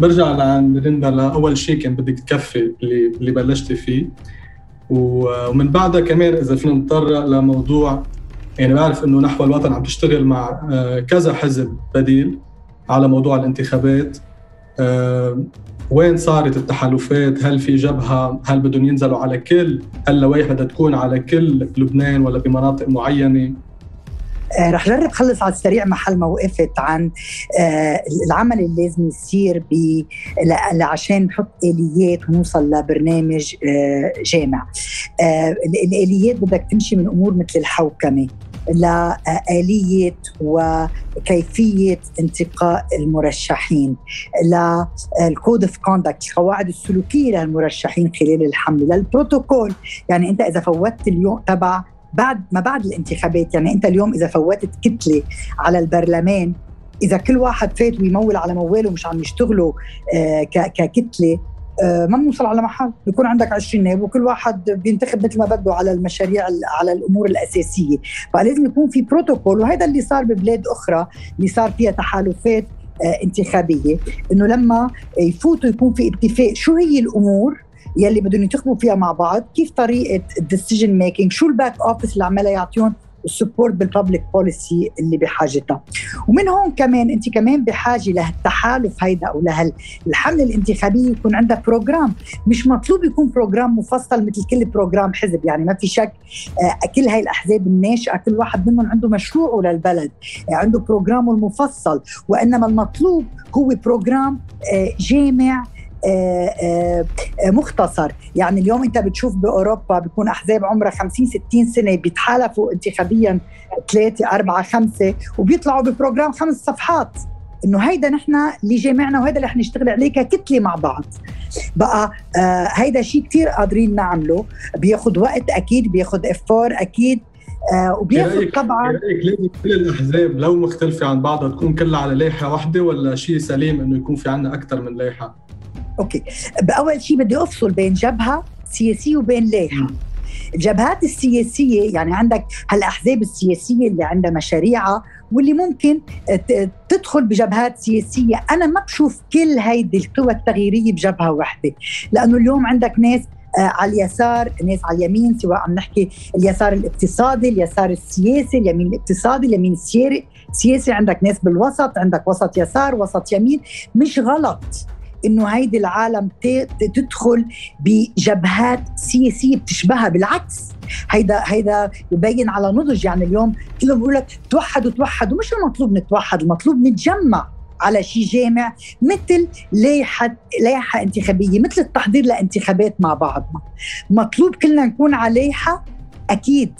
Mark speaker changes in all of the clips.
Speaker 1: برجع لعند ليندا لأول شيء كان بدك تكفي اللي اللي بلشتي فيه. ومن بعدها كمان إذا فينا نتطرق لموضوع يعني بعرف إنه نحو الوطن عم تشتغل مع آه، كذا حزب بديل على موضوع الانتخابات. آه، وين صارت التحالفات؟ هل في جبهة؟ هل بدهم ينزلوا على كل؟ اللوائح بدها تكون على كل لبنان ولا بمناطق معينة؟
Speaker 2: آه رح جرب خلص على السريع محل ما وقفت عن آه العمل اللي لازم يصير ب عشان نحط آليات ونوصل لبرنامج آه جامع. الآليات بدك تمشي من أمور مثل الحوكمة لآلية وكيفية انتقاء المرشحين لل code of conduct القواعد السلوكية للمرشحين خلال الحملة للبروتوكول. يعني أنت إذا فوتت اليوم تبع بعد ما بعد الانتخابات يعني أنت اليوم إذا فوتت كتلة على البرلمان إذا كل واحد فات ويموّل على مواله مش عم يشتغلوا آه ككتلة آه ما بنوصل على محل. بيكون عندك 20 نائب وكل واحد بينتخب مثل ما بده على المشاريع على الأمور الأساسية. فلازم يكون في بروتوكول وهذا اللي صار ببلاد أخرى اللي صار فيها تحالفات آه انتخابية إنه لما يفوتوا يكون في اتفاق شو هي الأمور يلي بدهم ينتخبوا فيها مع بعض كيف طريقة ال decision making شو ال back office اللي عمالها يعطيهم ال support بال public policy اللي بحاجتها ومن هون كمان أنت كمان بحاجة لهالتحالف هيدا أو لهالحملة الانتخابية يكون عندها program مش مطلوب يكون program مفصل مثل كل program حزب يعني ما في شك آه، كل هاي الأحزاب الناشئة كل واحد منهم عنده مشروعه للبلد آه، عنده program ه المفصل. وإنما المطلوب هو program آه، جامع مختصر. يعني اليوم انت بتشوف بأوروبا بيكون أحزاب عمرها 50 60 سنة بيتحالفوا انتخابيا ثلاثة أربعة خمسة وبيطلعوا ب program خمس صفحات. إنه هيدا نحن اللي جامعنا وهيدا اللي رح نشتغل عليه ككتلة مع بعض. بقى آه هيدا شيء كثير قادرين نعمله. بياخذ وقت أكيد بياخذ effort أكيد.
Speaker 1: آه وبياخذ طبعا لازم كل الأحزاب لو مختلفة عن بعضها تكون كلها على لائحة واحدة ولا شيء سليم إنه يكون في عندنا أكثر من لائحة؟
Speaker 2: okay. بأول شيء بدي أفصل بين جبهة سياسية وبين لائحة. الجبهات السياسية يعني عندك هالأحزاب السياسية اللي عندها مشاريعها واللي ممكن تدخل بجبهات سياسية. أنا ما بشوف كل هيدي القوى التغييرية بجبهة واحدة. لأنه اليوم عندك ناس آه، على اليسار ناس على اليمين سواء عم نحكي اليسار الاقتصادي اليسار السياسي اليمين الاقتصادي اليمين السياسي عندك ناس بالوسط عندك وسط يسار وسط يمين. مش غلط. إنه هيدي العالم تدخل بجبهات سياسية بتشبهها. بالعكس هيدا هيدا يبين على نضج. يعني اليوم كلهم بيقول لك توحدوا توحدوا مش المطلوب نتوحد المطلوب نتجمع على شيء جامع مثل لائحه لائحة انتخابية مثل التحضير لانتخابات مع بعضنا مطلوب كلنا نكون على لائحة أكيد.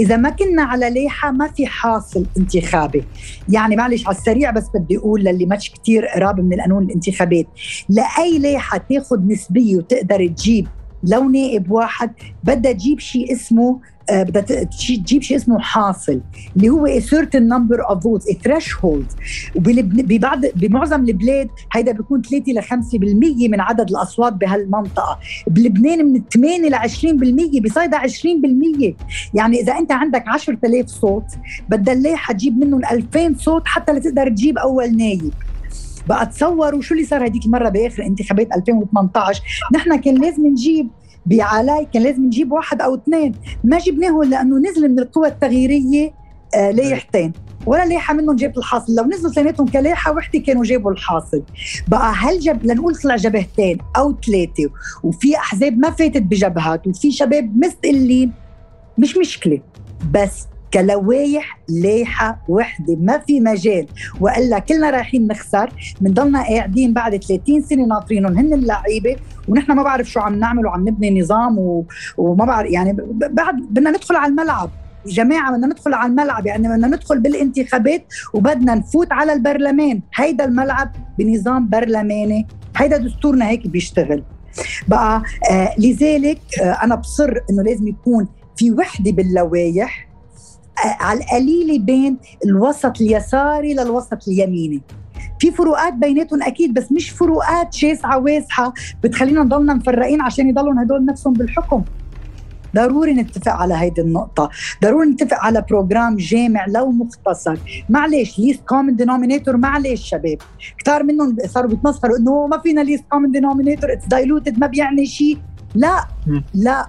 Speaker 2: إذا ما كنا على لائحه ما في حاصل انتخابي. يعني معلش على السريع بس بدي أقول للي مش كتير قراب من القانون الانتخابات لأي لائحه تاخذ نسبية وتقدر تجيب لو نائب واحد بدها تجيب شيء اسمه آه، بدها تجيب شيء اسمه حاصل اللي هو a certain number of votes a وببعض بمعظم البلاد هيدا بيكون 3 ل 5% من عدد الأصوات بهالمنطقة. بلبنان من 8 ل 20% بصيدا 20% يعني إذا أنت عندك 10000 صوت بدها اللائحه تجيب منهم 2000 صوت حتى لتقدر تجيب أول نايب. بقى تصوروا شو اللي صار هديك المرة بآخر انتخابات 2018 نحن كان لازم نجيب بعلاي كان لازم نجيب واحد أو اثنين. ما جبناهم لأنه نزل من القوى التغييرية آه لايحتين ولا لائحة منهم جابت الحاصل. لو نزلوا اثنيناتهم كلائحة وحدة كانوا جابوا الحاصل. بقى هل جب لنقول طلع جبهتين أو ثلاثة وفي أحزاب ما فاتت بجبهات وفي شباب مستقلين؟ مش مشكلة. بس كلوايح لايحة وحدة. ما في مجال. وإلا كلنا رايحين نخسر. بنضلنا قاعدين بعد 30 سنة ناطرينهم. هن اللعيبة ونحن ما بعرف شو عم نعمل وعم نبني نظام و... وما بعرف. يعني بعد بدنا ندخل على الملعب. جماعة بدنا ندخل على الملعب. يعني بدنا ندخل بالانتخابات وبدنا نفوت على البرلمان. هيدا الملعب بنظام برلماني. هيدا دستورنا هيك بيشتغل. بقى آه لذلك آه أنا بصر إنه لازم يكون في وحدة باللوايح على القليله بين الوسط اليساري للوسط اليميني. في فروقات بيناتهم أكيد بس مش فروقات شاسعة واسعة بتخلينا نضلنا مفرقين عشان يضلوا هدول نفسهم بالحكم. ضروري نتفق على هيدي النقطة. ضروري نتفق على program جامع لو مختصر. معلش least common denominator معلش شباب. كتار منهم صاروا بيتمسخروا إنه ما فينا least common denominator it's diluted ما بيعني شيء. لا لا.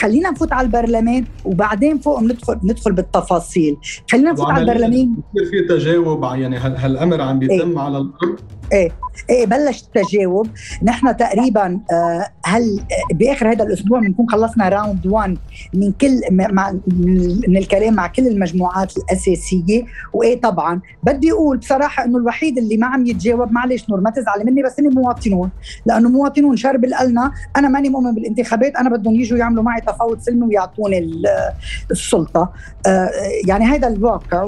Speaker 2: خلينا نفوت على البرلمان وبعدين فوق ندخل ندخل بالتفاصيل. خلينا نفوت على البرلمان.
Speaker 1: في تجاوب يعني هالامر عم بيتم إيه؟ على الأرض؟
Speaker 2: إيه. إيه بلش التجاوب نحن تقريبا آه هل بآخر هذا الأسبوع بنكون خلصنا راوند 1 من كل مع من الكلام مع كل المجموعات الأساسية؟ وإيه طبعا. بدي أقول بصراحة إنه الوحيد اللي ما عم يتجاوب معلش نور ما تزعلي مني بس إني مواطنون. لأنه مواطنون شربل قلنا. أنا ماني مؤمن بالانتخابات. أنا بدهم يجوا يعملوا معي تفاوض سلمي ويعطوني السلطة. آه يعني هذا الواقع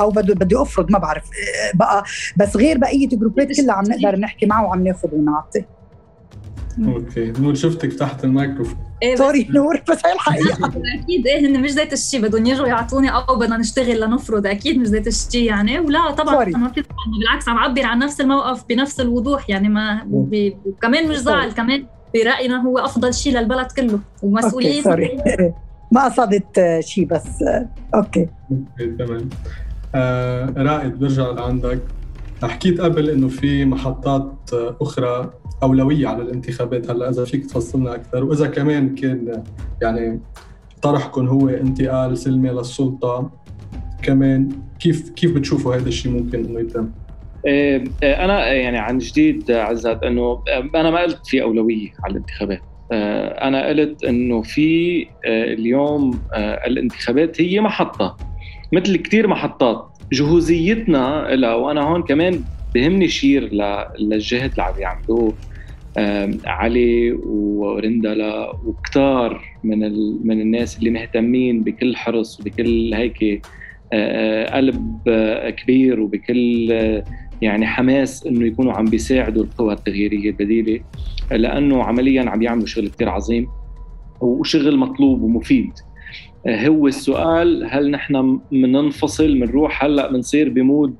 Speaker 2: أو بدي أفرض ما بعرف آه، بقى. بس غير بقية group ات كلها عم نقدر نحكي معه وعم ناخذ ونعطي.
Speaker 1: okay نور شفتك تحت الميكروفون.
Speaker 2: إيه sorry نور بس هي الحقيقة.
Speaker 3: أكيد إيه هن مش ذات الشيء بدهم يجوا يعطوني أو بدنا نشتغل لنفرض أكيد مش ذات الشيء يعني. ولا طبعا ما في بالعكس عم بعبر عن نفس الموقف بنفس الوضوح يعني ما وكمان مش زعل كمان برأينا هو أفضل شيء للبلد كله ومسؤولية.
Speaker 2: sorry. ما قصدت شيء بس okay
Speaker 1: تمام. آه رائد برجع لعندك. حكيت قبل إنه في محطات أخرى أولوية على الانتخابات. هلأ إذا فيك تفصلنا أكثر وإذا كمان كان يعني طرحكم هو انتقال سلمي للسلطة كمان كيف كيف بتشوفوا هذا الشيء ممكن إنه يتم؟
Speaker 4: إيه، إيه، أنا يعني عن جديد عزت إنه أنا ما قلت في أولوية على الانتخابات. آه، أنا قلت إنه في آه، اليوم آه، الانتخابات هي محطة مثل كثير محطات. جهوزيتنا لها وأنا هون كمان بهمني شير للجهد اللي عم يعملوه علي ورندلا وكتار من من الناس اللي مهتمين بكل حرص وبكل هيك قلب كبير وبكل يعني حماس إنه يكونوا عم بيساعدوا القوى التغييرية البديلة لأنه عمليا عم يعملوا شغل كثير عظيم وشغل مطلوب ومفيد. هو السؤال هل نحن بننفصل بنروح هلأ بنصير بمود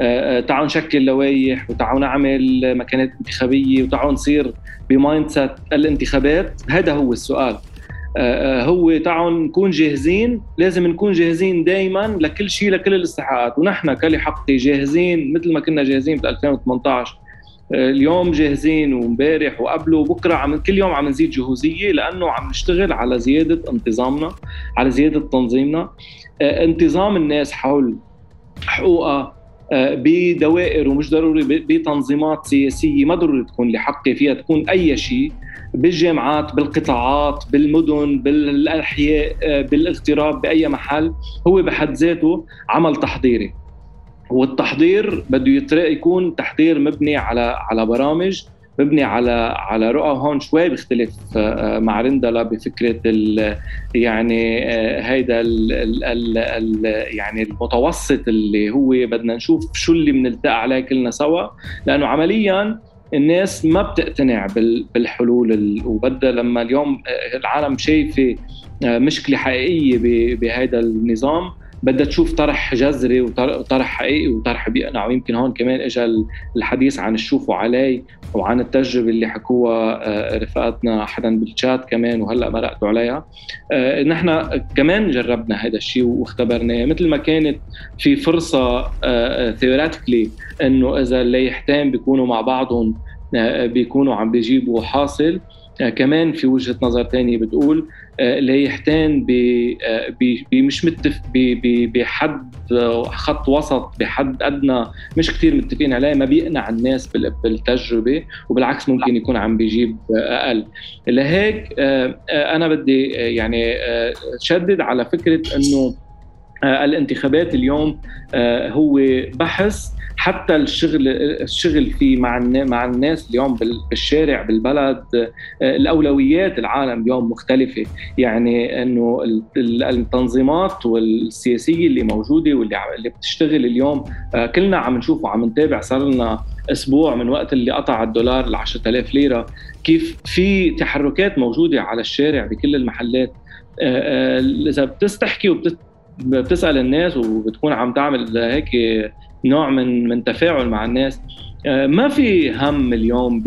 Speaker 4: آه، آه، تعالوا نشكل لوائح وتعالوا نعمل مكانات انتخابية وتعالوا نصير ب mindset الانتخابات؟ هذا هو السؤال. آه، هو تعالوا نكون جاهزين لازم نكون جاهزين دائما لكل شيء لكل الاستحقاقات. ونحن ك لحقي جاهزين مثل ما كنا جاهزين ب 2018 اليوم جاهزين وامبارح وقبله وبكرة عم كل يوم عم نزيد جهوزية لأنه عم نشتغل على زيادة انتظامنا على زيادة تنظيمنا. آه، انتظام الناس حول حقوقها آه، بدوائر ومش ضروري بتنظيمات سياسية ما ضروري تكون لحقي فيها تكون أي شيء بالجامعات بالقطاعات بالمدن بالأحياء آه، بالاغتراب بأي محل هو بحد ذاته عمل تحضيري. والتحضير بده يكون تحضير مبني على على برامج مبني على على رؤى هون شوي بيختلف آه، مع رندلا بفكرة ال يعني آه، هيدا ال ال ال يعني المتوسط اللي هو بدنا نشوف شو اللي بنلتقى عليه كلنا سوا. لأنه عمليا الناس ما بتقتنع بالحلول وبدها لما اليوم آه، العالم شايفة مشكلة حقيقية بهذا النظام بدها تشوف طرح جذري وطرح حقيقي وطرح بيقنع ويمكن هون كمان اجى الحديث عن الشوف وعلي وعن التجربة اللي حكوها آه، رفقاتنا حدا بالشات كمان وهلأ مرقتوا عليها. آه، نحن كمان جربنا هذا الشيء واختبرناه. مثل ما كانت في فرصة theoretically آه، إنه إذا اللايحتين بيكونوا مع بعضهم بيكونوا عم بيجيبوا حاصل. كمان في وجهة نظر ثانية بتقول لايحتين بي مش متفق بحد خط وسط بحد أدنى مش كثير متفقين عليه ما بيقنع الناس بالتجربة وبالعكس ممكن يكون عم بيجيب أقل. لهيك أنا بدي يعني شدد على فكرة إنه الانتخابات اليوم هو بحث حتى الشغل الشغل فيه مع مع الناس اليوم بالشارع بالبلد الأولويات العالم اليوم مختلفة. يعني إنه التنظيمات والسياسية اللي موجودة واللي اللي بتشتغل اليوم آه، كلنا عم نشوف وعم نتابع. صار لنا أسبوع من وقت اللي قطع الدولار ل 10000 ليرة. كيف؟ في تحركات موجودة على الشارع بكل المحلات. آه، آه، إذا بتستحكي وبتسال الناس وبتكون عم تعمل هيك نوع من من تفاعل مع الناس. آه، ما في هم اليوم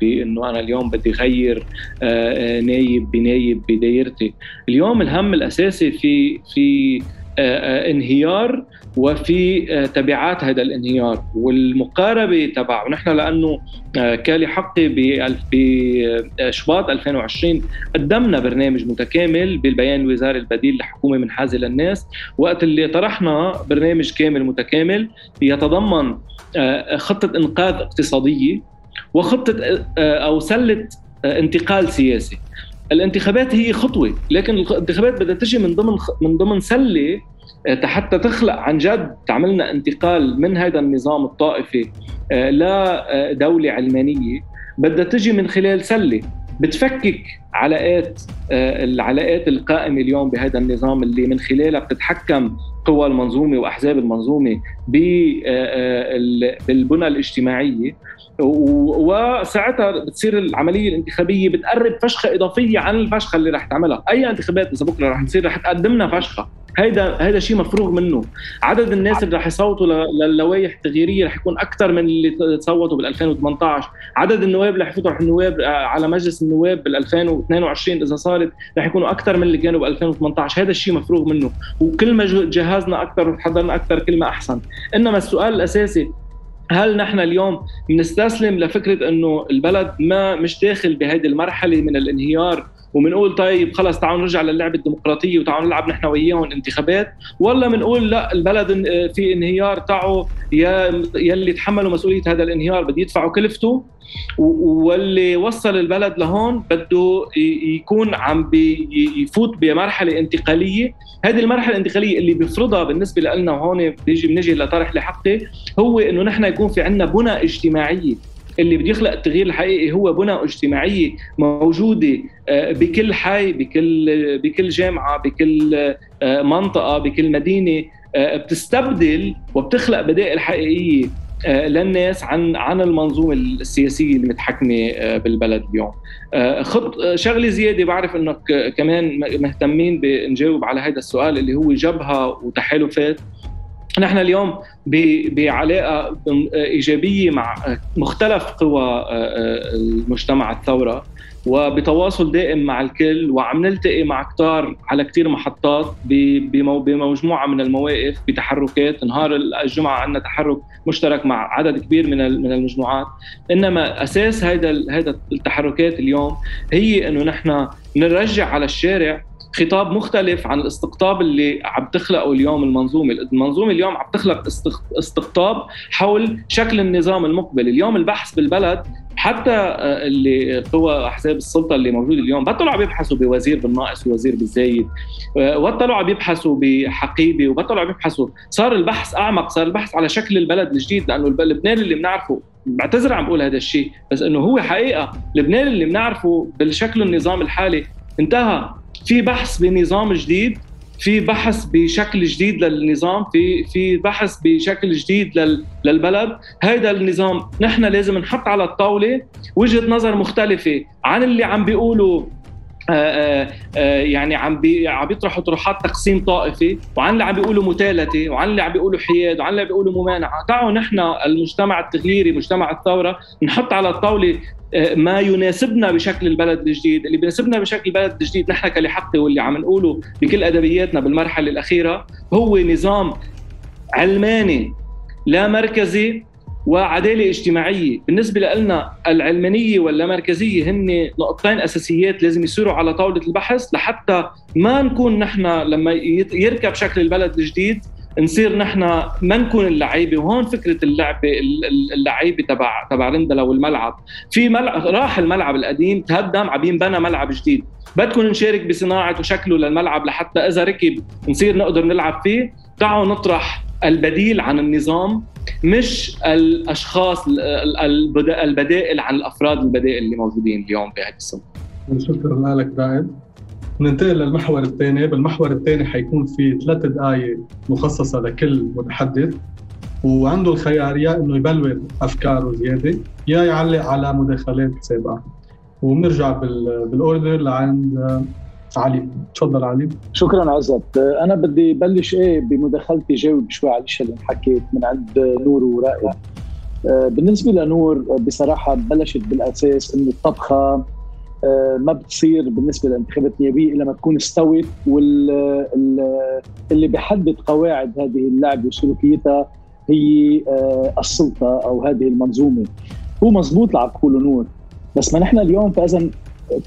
Speaker 4: بانه أنا اليوم بدي اغير آه، نايب بنايب بدايرتي. اليوم الهم الأساسي في في انهيار وفي تبعات هذا الانهيار والمقاربة تبع ونحن لأنه كالي حقي بشباط 2020 قدمنا برنامج متكامل بالبيان الوزاري البديل لحكومة منحازه للناس. وقت اللي طرحنا برنامج كامل متكامل يتضمن خطة إنقاذ اقتصادية وخطة أو سلة انتقال سياسي. الانتخابات هي خطوة لكن الانتخابات بدها تجي من ضمن من ضمن سلة آه، حتى تخلق عن جد تعملنا انتقال من هذا النظام الطائفي آه، لدوله علمانية بدها تجي من خلال سلة بتفكك علاقات آه، العلاقات القائمة اليوم بهذا النظام اللي من خلالها بتتحكم قوى المنظومة وأحزاب المنظومة بالبنى الاجتماعية. وساعتها بتصير العملية الانتخابية بتقرب فشخة إضافية عن الفشخة اللي رح تعملها، أي انتخابات إذا بكرة رح تصير رح تقدم لنا فشخة، هيدا هيدا شيء مفروغ منه، عدد الناس اللي رح يصوتوا للوائح التغييرية رح يكون أكثر من اللي صوتوا بال 2018، عدد النواب اللي رح يفوتوا رح النواب على مجلس النواب بال 2022 إذا صارت رح يكونوا أكثر من اللي كانوا بال 2018، هذا الشيء مفروغ منه، وكل ما جهزنا أكثر وحضرنا أكثر كل ما أحسن، إنما السؤال الأساسي هل نحن اليوم بنستسلم لفكرة إنه البلد ما مش داخل بهذه المرحلة من الانهيار وبنقول طيب خلص تعالوا نرجع للعبة الديمقراطية وتعالوا نلعب نحن وياهم انتخابات ولا بنقول لا البلد في انهيار تعوا يا يلي تحملوا مسؤولية هذا الانهيار بده يدفعوا كلفته واللي وصل البلد لهون بده يكون عم يفوت بمرحلة انتقالية. هذه المرحلة الانتقالية اللي بيفرضها بالنسبة لنا هون بيجي بنجي لطرح لحقي هو إنه نحن يكون في عندنا بنى اجتماعية. اللي بده يخلق التغيير الحقيقي هو بنى اجتماعية موجودة آه، بكل حي بكل بكل جامعة بكل آه، منطقة بكل مدينة آه، بتستبدل وبتخلق بدائل حقيقية للناس عن عن المنظومة السياسية المتحكمه بالبلد اليوم. خط شغلة زيادة بعرف إنك كمان مهتمين بنجاوب على هذا السؤال اللي هو جبهة وتحالفات نحن اليوم بعلاقة إيجابية مع مختلف قوى آه، آه، المجتمع الثورة وبتواصل دائم مع الكل وعم نلتقي مع كتار على كتير محطات بمجموعة من المواقف بتحركات. نهار الجمعة عندنا تحرك مشترك مع عدد كبير من من المجموعات. إنما أساس هذا هذا التحركات اليوم هي إنه نحن نرجع على الشارع خطاب مختلف عن الاستقطاب اللي عم تخلقه اليوم المنظومة، المنظومة اليوم عم تخلق استقطاب حول شكل النظام المقبل، اليوم البحث بالبلد حتى آه، اللي قوى احزاب السلطة اللي موجوده اليوم بطلوا عم يبحثوا بوزير بالناقص ووزير بالزايد آه، بطلوا عم يبحثوا بحقيبة وبطلوا عم يبحثوا صار البحث أعمق صار البحث على شكل البلد الجديد لأنه لبنان اللي بنعرفه بعتذر عم بقول هذا الشيء بس إنه هو حقيقة لبنان اللي بنعرفه بالشكل النظام الحالي انتهى. في بحث بنظام جديد في بحث بشكل جديد للنظام في في بحث بشكل جديد للبلد. هذا النظام نحن لازم نحط على الطاولة وجهة نظر مختلفة عن اللي عم بيقولوا آه، آآ آه، يعني عم بي عم بيطرحوا طروحات تقسيم طائفي وعن اللي عم بيقولوا متالتة وعن اللي عم بيقولوا حياد وعن اللي عم بيقولوا ممانعة. تعالوا نحن المجتمع التغييري مجتمع الثورة نحط على الطاولة آه، ما يناسبنا بشكل البلد الجديد. اللي بيناسبنا بشكل البلد الجديد نحن كلحقي واللي عم نقوله بكل أدبياتنا بالمرحلة الأخيرة هو نظام علماني لا مركزي وعدالة اجتماعية. بالنسبة لنا العلمانية واللامركزيه هن نقطتين أساسيات لازم يصيروا على طاولة البحث لحتى ما نكون نحن لما يركب شكل البلد الجديد نصير نحن ما نكون اللعيبة. وهون فكرة اللعبه اللعيبة تبع تبع رندلا والملعب. في ملعب راح الملعب القديم تهدم عم ينبنى ملعب جديد. بدكم نشارك بصناعة وشكله للملعب لحتى إذا ركب نصير نقدر نلعب فيه. تعالوا نطرح البديل عن النظام. مش الأشخاص البدائل عن الأفراد البدائل اللي موجودين اليوم بهذه السنة
Speaker 1: شكرا لك رائد. ننتقل للمحور الثاني. بالمحور الثاني حيكون في ثلاث دقائق مخصصة لكل متحدث وعنده الخيار يا إنه يبلور أفكاره زيادة. يا يعلق على مداخلات سابقة. وبنرجع بالاوردر لعند علي. تفضل علي.
Speaker 5: شكرا عزت. أنا بدي بلش إيه بمداخلتي جاوب شوي على الاشياء اللي حكيت من عند نور ورائد آه، بالنسبة لنور بصراحة بلشت بالأساس إنه الطبخة آه، ما بتصير بالنسبة للانتخابات النيابية إلا ما تكون استوت واللي بيحدد قواعد هذه اللعبه وسلوكيتها هي آه، السلطة أو هذه المنظومة. هو مزبوط اللي عم نور بس ما نحن اليوم فاذا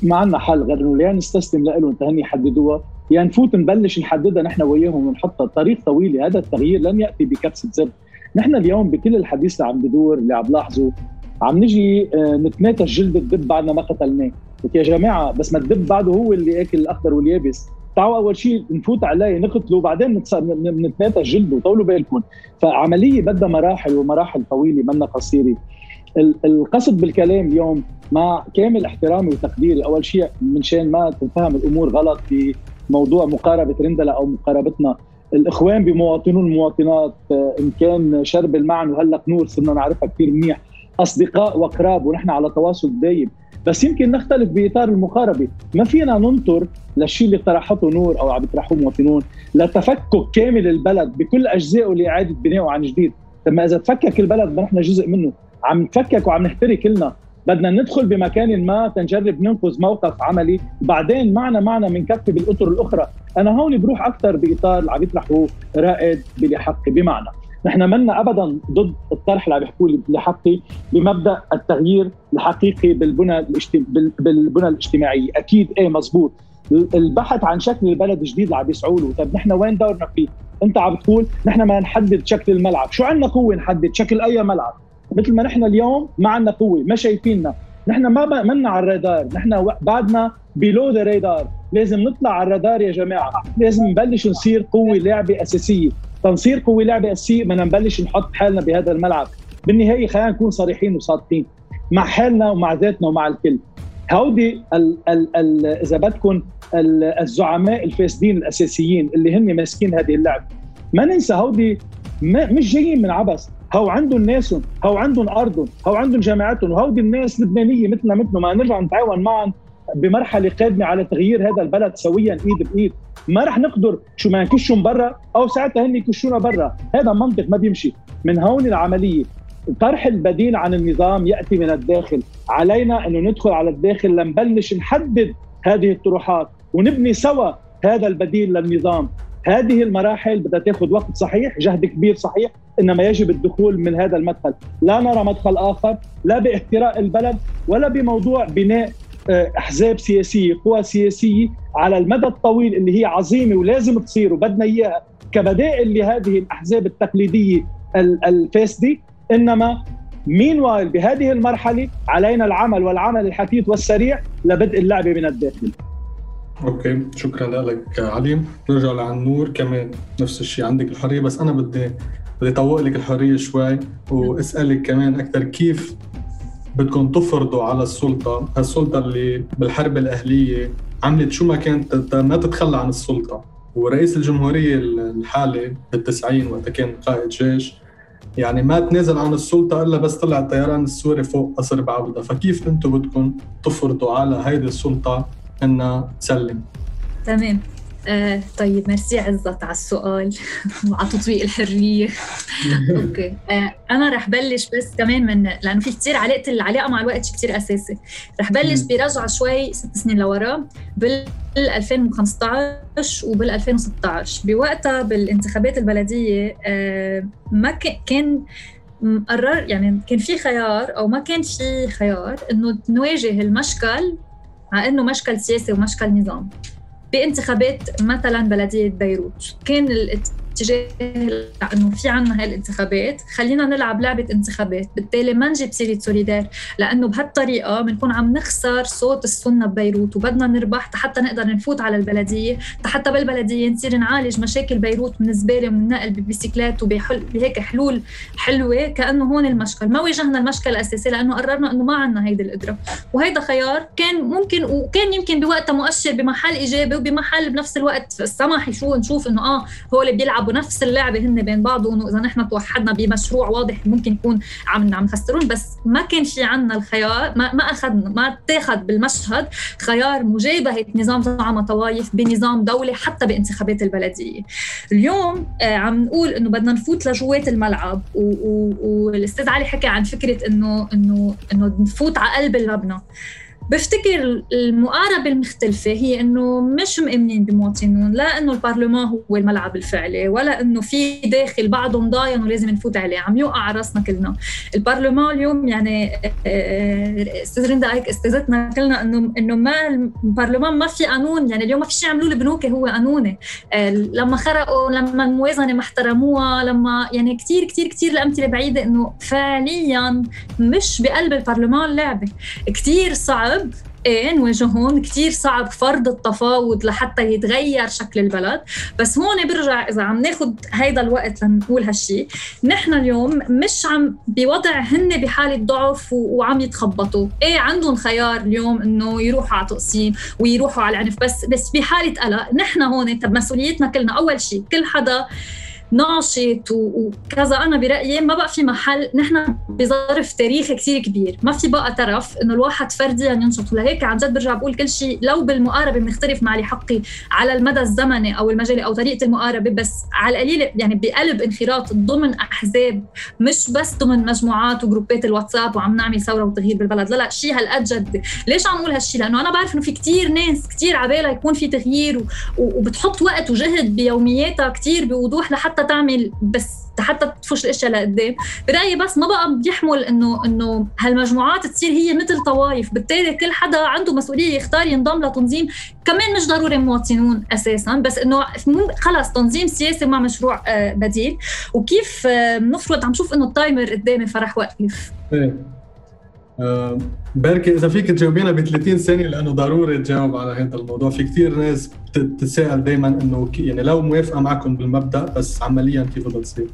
Speaker 5: ما عندنا حل غير إنه يا نستسلم له انت هني يحددوها يا نفوت نبلش نحددها نحن وياهم ونحطها. طريق طويله هذا التغيير لن يأتي بكبسه زر نحن اليوم بكل الحديث اللي عم بدور اللي عم لاحظه عم نجي آه، نتناتش جلد الدب بعدنا ما قتلناه. يا جماعة بس ما الدب بعده هو اللي أكل الأخضر واليابس. تعالوا أول شيء نفوت عليه نقتله وبعدين نتناتش جلده طولوا بالكم. فعملية بدها مراحل ومراحل طويلة منا قصيرة. القصد بالكلام اليوم مع كامل احترامي وتقديري. أول شيء من شان ما تنفهم الأمور غلط في موضوع مقاربة رندلا أو مقاربتنا. الإخوان بمواطنون المواطنات إن كان شرب المعن وهلا نور صرنا نعرفها كثير منيح. أصدقاء وأقراب ونحن على تواصل دايم. بس يمكن نختلف بإطار المقاربة. ما فينا ننطر للشيء اللي طرحته نور أو عم يطرحوه مواطنون. لتفكك كامل البلد بكل أجزائه لإعادة بنائه عن جديد. طب ما إذا تفكك البلد نحن جزء منه. عم نتفكك وعم نحتري كلنا. بدنا ندخل بمكان ما تنجرب ننقذ موقف عملي. وبعدين معنا معنا بنكفي بالأطر الأخرى. أنا هون بروح أكثر بإطار اللي عم يطرحه رائد بلحقي بمعنى. نحن منا ابدا ضد الطرح اللي عم يحكوا لحقي بمبدأ التغيير الحقيقي بالبنى بالبنى الاجتماعيه أكيد إيه مزبوط. البحث عن شكل البلد الجديد اللي عم يسعوا له طيب نحن وين دورنا فيه؟ أنت عم تقول نحن ما نحدد شكل الملعب. شو عندنا قوة نحدد شكل أي ملعب؟ مثل ما نحن اليوم ما عندنا قوة ما شايفيننا. نحن ما منا على الرادار. نحن بعدنا بيلو ذا رادار لازم نطلع على الرادار يا جماعة. لازم نبلش نصير قوة لعبة أساسية. تنصير قوة لعبة أساسية بدنا نبلش نحط حالنا بهذا الملعب. بالنهاية خلينا نكون صريحين وصادقين مع حالنا ومع ذاتنا ومع الكل. هودي ال ال ال إذا بدكم الزعماء الفاسدين الأساسيين اللي هن ماسكين هذه اللعبة. ما ننسى هودي مش جايين من عبث. هو عندهم ناسهم هو عندهم ارضهم هو عندهم جامعاتهم وهودي الناس لبنانية مثلنا مثلهم ما نرجع نتعاون معهم بمرحلة قادمة على تغيير هذا البلد سويا إيد بإيد. ما رح نقدر شو ما نكشهم برا أو ساعتها هن يكشونا برا. هذا منطق ما بيمشي. من هون العملية. طرح البديل عن النظام يأتي من الداخل. علينا إنه ندخل على الداخل لنبلش نحدد هذه الطروحات ونبني سوا هذا البديل للنظام. هذه المراحل بدها تاخذ وقت صحيح جهد كبير صحيح إنما يجب الدخول من هذا المدخل. لا نرى مدخل آخر لا باحتراء البلد ولا بموضوع بناء آه، أحزاب سياسية قوى سياسية على المدى الطويل اللي هي عظيمة ولازم تصير وبدنا إياها كبدائل لهذه الأحزاب التقليدية الفاسدة. إنما مين بهذه المرحلة علينا العمل والعمل الحثيث والسريع لبدء اللعبة من الداخل.
Speaker 1: أوكي شكرا لك علي. نرجع لعن نور كمان نفس الشيء عندك الحرية بس أنا بدي بدي طوق لك الحرية شوي واسألك كمان أكثر كيف بدكم تفرضوا على السلطة؟ السلطه اللي بالحرب الأهلية عملت شو ما كانت ما تتخلى عن السلطة. ورئيس الجمهورية الحالي بالتسعين وقت كان قائد جيش يعني ما تنازل عن السلطة إلا بس طلع الطيران السوري فوق قصر بعبده فكيف أنتم بدكم تفرضوا على هيدي السلطة؟ انها تسلم
Speaker 3: تمام. آه طيب ميرسي عزت على السؤال وعلى تطبيق الحرية. أوكي. آه أنا رح بلش بس كمان من لأنه في كثير علاقه العلاقة مع الوقت كثير أساسي. رح بلش برجعة شوي ست سنين لورا بال 2015 وبال 2016 بوقتها بالانتخابات البلدية آه ما كان قرر يعني كان في خيار أو ما كان في خيار إنه نواجه المشكل مع إنه مشكل سياسي ومشكل نظام. بانتخابات مثلا بلدية بيروت كان اتجاه انه في عنا هاي الانتخابات خلينا نلعب لعبة انتخابات. بالتالي ما نجيب سيرة سوليدار لأنه بهالطريقة بنكون عم نخسر صوت السنة ببيروت وبدنا نربح حتى نقدر نفوت على البلدية حتى بالبلديه نصير نعالج مشاكل بيروت من الزباله ومن النقل بالبيسيكلات وبحل بهيك حلول حلوة. كأنه هون المشكل. ما واجهنا المشكل الأساسي لأنه قررنا إنه ما عندنا هيدي القدرة. وهيدا خيار كان ممكن وكان يمكن بوقتها مؤشر بمحل ايجابي وبمحل بنفس الوقت سمح شو نشوف إنه آه هو اللي بيلعبوا يلعبوا نفس اللعبة هن بين بعضهم واذا نحن توحدنا بمشروع واضح ممكن يكون عم عم يخسرون بس ما كان في عنا الخيار ما ما اخذنا ما اتاخذ بالمشهد خيار مجابهة نظام زعماء طوائف بنظام دولة حتى بانتخابات البلدية. اليوم آه عم نقول إنه بدنا نفوت لجوات الملعب والأستاذ علي حكى عن فكرة انه انه إنه نفوت على قلب المبنى بفتكر المقاربة المختلفة هي إنه مش مؤمنين بمواطنون لا إنه البرلمان هو الملعب الفعلي ولا إنه في داخل بعضهم ضاين ولازم نفوت عليه عم يوقع راسنا كلنا. البرلمان اليوم يعني آه، أستاذ رندا هيك استاذتنا كلنا إنه إنه ما البرلمان ما في قانون يعني اليوم ما في شيء عملوه البنوك هو قانوني آه، لما خرقوا لما الموازنة ما احترموها لما يعني كثير كثير كثير الأمثلة بعيدة إنه فعليا مش بقلب البرلمان لعبة. كثير صعب صعب إيه نواجههم كثير صعب فرض التفاوض لحتى يتغير شكل البلد. بس هون برجع إذا عم ناخذ هيدا الوقت لنقول هالشيء نحن اليوم مش عم بوضع هن بحالة ضعف وعم يتخبطوا. إيه عندهم خيار اليوم إنه يروحوا على تقسيم ويروحوا على العنف بس بس بحالة قلق نحن هون طب مسؤوليتنا كلنا. أول شيء كل حدا ناشط وكذا أنا برأيي ما بقى في محل نحن بظرف تاريخي كثير كبير. ما في بقى ترف إنه الواحد فرديا ينشط ولهيك عن جد برجع بقول كل شيء لو بالمقاربة بنختلف مع حقي على المدى الزمني أو المجالي أو طريقة المقاربة بس على القليل يعني بقلب انخراط ضمن أحزاب مش بس ضمن مجموعات وجروبات الواتساب وعم نعمل ثورة وتغيير بالبلد. لا لا شيء هالقد جدي ليش عم نقول هالشيء لأنه أنا بعرف إنه في كثير ناس كثير عبالها يكون في تغيير وبتحط وقت وجهد بيومياتها كثير بوضوح لحتى حتى تعمل بس حتى تفش الاشياء لقدام. برأيي بس ما بقى بيحمل إنه إنه هالمجموعات تصير هي مثل طوائف بالتالي كل حدا عنده مسؤولية يختار ينضم لتنظيم. كمان مش ضروري مواطنون أساسا بس إنه خلص تنظيم سياسي مع مشروع آه، بديل. وكيف بنفرض عم شوف إنه ال timer قدامي فرح وقف.
Speaker 1: آه، بركي إذا فيك تجاوبينا ب 30 ثانية لأنه ضروري تجاوب على هذا الموضوع. في كثير ناس بتتساءل دائما إنه يعني لو موافقة معكم بالمبدأ بس عمليا كيف بدها تصير؟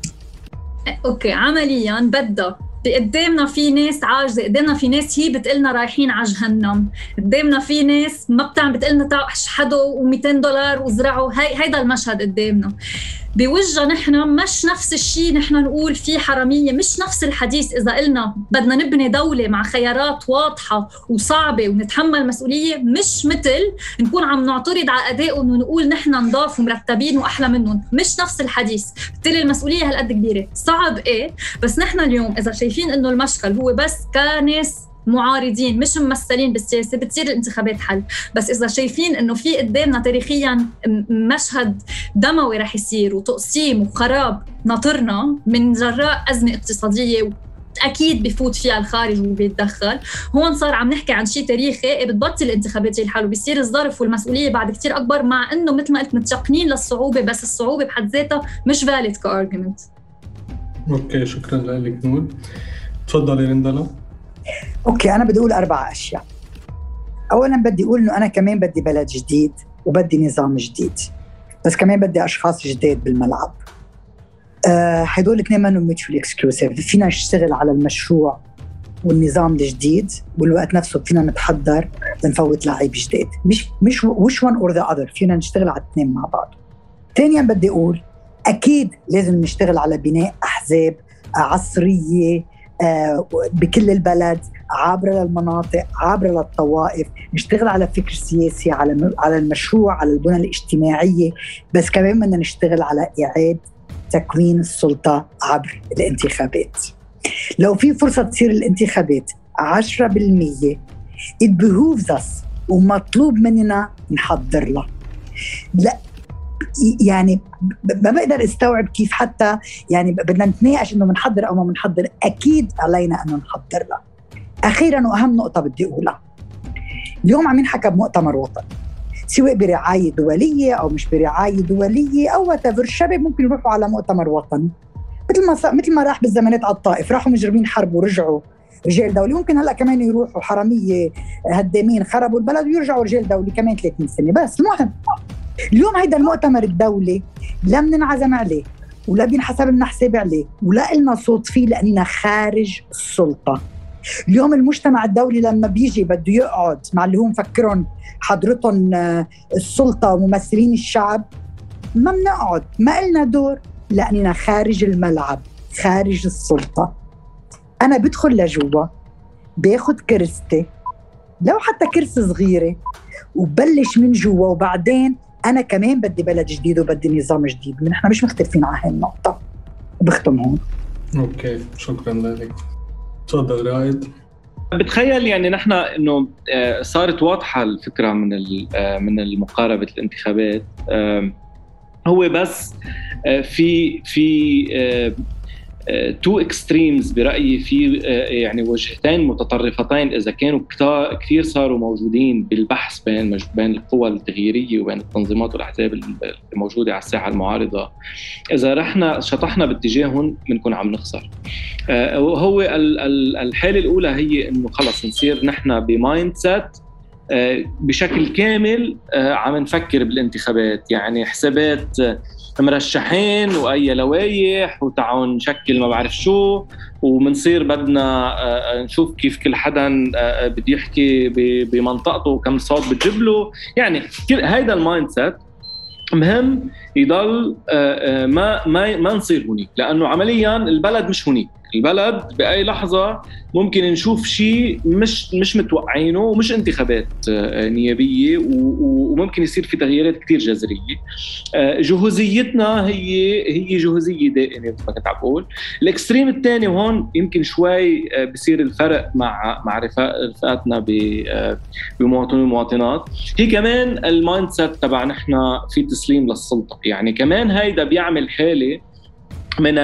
Speaker 3: okay عمليا بدها. قدامنا في ناس عاجزة قدامنا في ناس هي بتقلنا رايحين على جهنم. قدامنا في ناس ما بتعمل بتقلنا تعالوا اشحدوا و200 دولار وزرعوا. هي هيدا المشهد قدامنا. بوجه نحن مش نفس الشيء نحن نقول في حرامية مش نفس الحديث إذا قلنا بدنا نبني دولة مع خيارات واضحة وصعبة ونتحمل مسؤولية مش مثل نكون عم نعترض على أدائهم ونقول نحن نضاف ومرتبين وأحلى منهم مش نفس الحديث. بالتالي المسؤولية هالقد كبيرة. صعب إيه؟ بس نحن اليوم إذا شايفين إنه المشكل هو بس كناس معارضين مش ممثلين بالسياسة بتصير الانتخابات حل. بس إذا شايفين إنه في قدامنا تاريخيا مشهد دموي رح يصير وتقسيم وخراب ناطرنا من جراء أزمة اقتصادية أكيد بفوت فيها الخارج وبيتدخل هون صار عم نحكي عن شيء تاريخي بتبطل الانتخابات الحل وبصير الظرف والمسؤولية بعد كتير أكبر مع إنه مثل ما قلت متشائمين للصعوبة بس الصعوبة بحد ذاتها مش valid كـ
Speaker 1: argument okay شكرا لك نور. تفضلي رندلا.
Speaker 2: okay أنا بدي أقول أربع أشياء. اولا بدي أقول إنه أنا كمان بدي بلد جديد وبدي نظام جديد بس كمان بدي أشخاص جداد بالملعب. آه هدول الاثنين منهم mutually exclusive فينا نشتغل على المشروع والنظام الجديد والوقت نفسه فينا نتحضر لنفوت لعيب جديد. مش مش وش one or the other فينا نشتغل على الاثنين مع بعض. ثانيا بدي أقول أكيد لازم نشتغل على بناء أحزاب عصرية بكل البلد عابرة للمناطق عابرة للطوائف نشتغل على فكر سياسي على على المشروع على البنى الاجتماعية بس كمان بدنا نشتغل على إعادة تكوين السلطة عبر الانتخابات. لو في فرصة تصير الانتخابات 10% it behooves us ومطلوب مننا نحضر لها. لا يعني ما بقدر استوعب كيف حتى يعني بدنا نتناقش إنه بنحضر أو ما بنحضر أكيد علينا إنه نحضر لها. أخيرا وأهم نقطة بدي أقولها. اليوم عم ينحكى بمؤتمر وطني. سواء برعاية دولية أو مش برعاية دولية أو وات الشباب ممكن يروحوا على مؤتمر وطني. مثل ما مثل ما راح بالزمانات على الطائف. راحوا مجرمين حرب ورجعوا رجال دولي. ممكن هلأ كمان يروحوا حرامية هدامين خربوا البلد ويرجعوا رجال دولي كمان 30 سنة. بس المهم اليوم هيدا المؤتمر الدولي لا بننعزم عليه ولا بينحسب لنا حساب عليه ولا إلنا صوت فيه لأننا خارج السلطة. اليوم المجتمع الدولي لما بيجي بده يقعد مع اللي هو مفكرهم حضرتهم آه، السلطة وممثلين الشعب ما بنقعد ما إلنا دور لأننا خارج الملعب خارج السلطة. أنا بدخل لجوا باخد كرستي لو حتى كرسي صغيرة وبلش من جوا وبعدين أنا كمان بدي بلد جديد وبدي نظام جديد نحن مش مختلفين على هاي النقطة. بختم هون.
Speaker 1: okay شكرا لك. تفضل رائد.
Speaker 4: بتخيل يعني نحن إنه آه، صارت واضحة الفكرة من آه، من المقاربة الانتخابات. هو بس آه، في في تو اكستريمز برأيي في آه، يعني وجهتين متطرفتين إذا كانوا كثير صاروا موجودين بالبحث بين بين القوى التغييرية وبين التنظيمات والأحزاب الموجودة على الساحة المعارضة. إذا رحنا شطحنا باتجاههم بنكون عم نخسر. آه، هو الحالة الأولى هي إنه خلص نصير نحن ب mindset آه، بشكل كامل عم نفكر بالانتخابات. يعني حسابات مرشحين وأي لوايح وتعالوا نشكل ما بعرف شو. وبنصير بدنا آه، آه، نشوف كيف كل حدا آه، بده يحكي بمنطقته وكم صوت بتجيب له يعني هيدا ال mindset. مهم يضل ما ما ما نصير هنيك لأنه عمليا البلد مش هنيك البلد بأي لحظة ممكن نشوف شيء مش مش متوقعينه ومش انتخابات آه، نيابية وممكن يصير في تغييرات كثير جذرية. آه، جهوزيتنا هي هي جهوزية دائمة مثل ما كنت عم بقول. ال extreme الثاني وهون يمكن شوي آه، بصير الفرق مع مع رفقاتنا بمواطنين ومواطنات. هي كمان ال mindset تبع نحن في تسليم للسلطة. يعني كمان هيدا بيعمل حالة من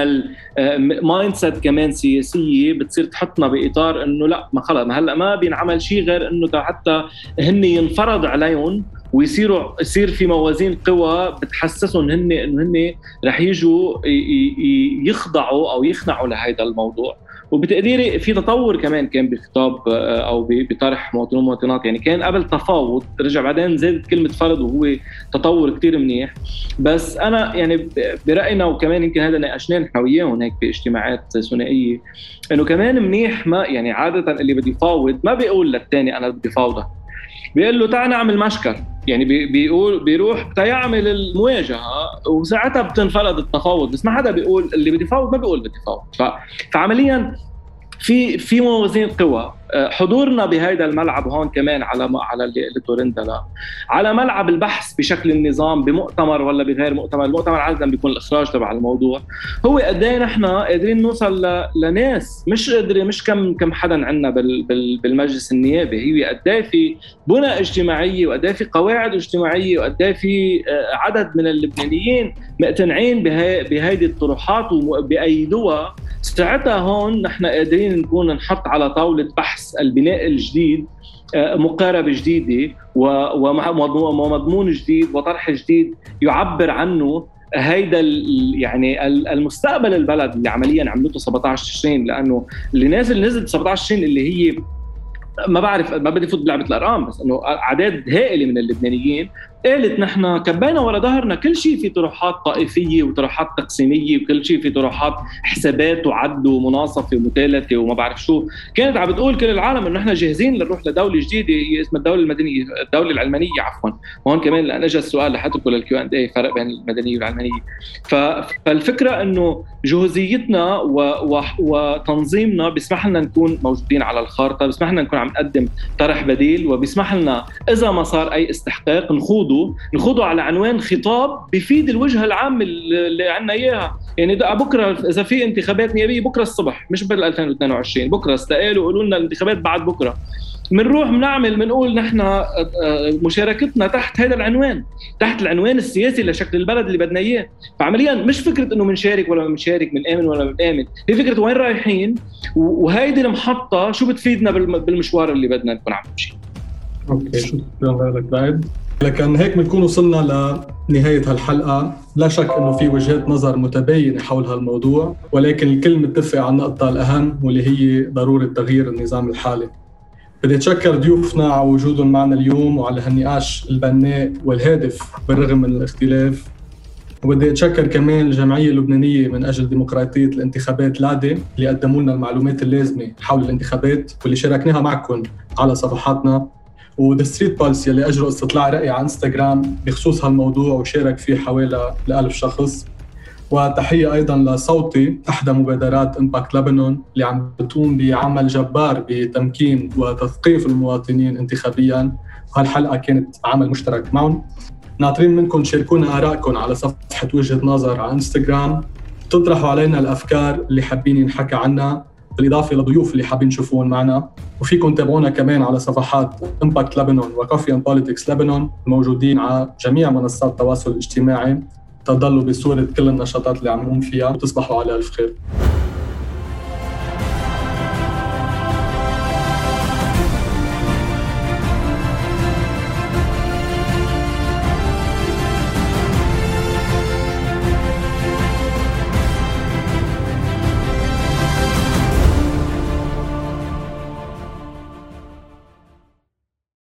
Speaker 4: ال mindset كمان سياسية بتصير تحطنا بإطار إنه لا ما خلص هلأ ما بينعمل شيء غير إنه حتى هن ينفرض عليهم ويصيروا يصير في موازين قوى بتحسسهم هن إنه هن رح يجوا يخضعوا أو يخنعوا لهذا الموضوع. وبتقديري في تطور كمان كان بخطاب آه، أو بطرح مواطنين ومواطنات. يعني كان قبل تفاوض رجع بعدين زادت كلمة فرض وهو تطور كثير منيح. بس أنا يعني برأينا وكمان يمكن هذا ناقشناه نحن وياهم هيك باجتماعات ثنائية إنه كمان منيح ما يعني عادة اللي بده يفاوض ما بيقول للثاني أنا بدي فاوضك بيقول له تعال نعمل مشكل. يعني بيقول بيروح تيعمل المواجهة وساعتها بتنفرض التفاوض بس ما حدا بيقول اللي بدي فاوض ما بيقول بدي فاوض فعمليا في في موازين قوى. آه، حضورنا بهذا الملعب هون كمان على على اللي على ملعب البحث بشكل النظام بمؤتمر ولا بغير مؤتمر المؤتمر عادة بيكون الإخراج تبع الموضوع. هو قد إيه نحن قادرين نوصل لناس مش قادرين مش كم كم حدا عندنا بالمجلس النيابي. هي قد إيه في بنى اجتماعية وقد إيه في قواعد اجتماعية وقد إيه في آه، عدد من اللبنانيين مقتنعين بهيدي الطروحات وبأيدوها ساعتها هون نحن قادرين نكون نحط على طاولة بحث البناء الجديد آه، مقاربة جديدة ومضمون جديد وطرح جديد يعبر عنه هيدا يعني المستقبل البلد اللي عمليا عملته 17 تشرين لأنه اللي نازل نزل 17 تشرين اللي هي ما بعرف ما بدي فوت بلعبة الأرقام بس إنه اعداد هائله من اللبنانيين قالت نحن كبينا ورا ظهرنا كل شيء في طروحات طائفية وطروحات تقسيمية وكل شيء في طروحات حسابات وعد ومناصفة ومثالثه وما بعرف شو كانت عم بتقول كل العالم إنه نحن جاهزين لنروح لدولة جديدة هي اسمها الدولة المدنية الدولة العلمانية عفوا وهون كمان لأن اجى السؤال لحتى للكيو أند اي فرق بين المدنية والعلمانية فالفكرة إنه جهوزيتنا. وتنظيمنا بيسمح لنا نكون موجودين على الخارطة بيسمح لنا نكون عم نقدم طرح بديل وبيسمح لنا إذا ما صار أي استحقاق نخوضه نخوضه نخوضه على عنوان خطاب بفيد الوجهه العامه اللي عندنا إياها. يعني بكرة إذا في انتخابات نيابية بكرة الصبح مش بال 2022 بكرة استقالوا قولوا لنا الانتخابات بعد بكرة. بنروح بنعمل بنقول نحن آه، آه، مشاركتنا تحت هذا العنوان تحت العنوان السياسي لشكل البلد اللي بدنا إياه. فعمليا مش فكرة إنه بنشارك ولا بنشارك بنآمن ولا بنآمن هي فكرة وين رايحين؟ وهيدي المحطة شو بتفيدنا بالمشوار اللي بدنا نكون عم نمشي.
Speaker 1: أوكي شكرا لك بعد لكن هيك بنكون وصلنا لنهاية هالحلقة. لا شك أنه في وجهات نظر متباينة حول هالموضوع ولكن الكل متفق على النقطة الأهم واللي هي ضرورة تغيير النظام الحالي. بدي أتشكر ضيوفنا على وجودهم معنا اليوم وعلى هالنقاش البناء والهادف بالرغم من الاختلاف. وبدي أتشكر كمان الجمعية اللبنانية من أجل ديمقراطية الانتخابات لادي اللي قدموا لنا المعلومات اللازمة حول الانتخابات واللي شاركناها معكم على صفحاتنا. و The Street Pulse يلي اجروا استطلاع رأي على انستغرام بخصوص هالموضوع وشارك فيه حوالي ل شخص. وتحية أيضا لصوتي إحدى مبادرات Impact لبنان اللي عم بتقوم بعمل جبار بتمكين وتثقيف المواطنين انتخابيا. وهالحلقة كانت عمل مشترك معهم. ناطرين منكم تشاركونا آرائكم على صفحة وجهة نظر على انستغرام. تطرحوا علينا الأفكار اللي حابين ينحكى عنها. بالإضافة للضيوف اللي حابين تشوفون معنا وفيكم تابعونا كمان على صفحات Impact لبنان و Coffee and Politics لبنان الموجودين على جميع منصات التواصل الاجتماعي. تضلوا بصورة كل النشاطات اللي عم نقوم فيها وتصبحوا على ألف خير.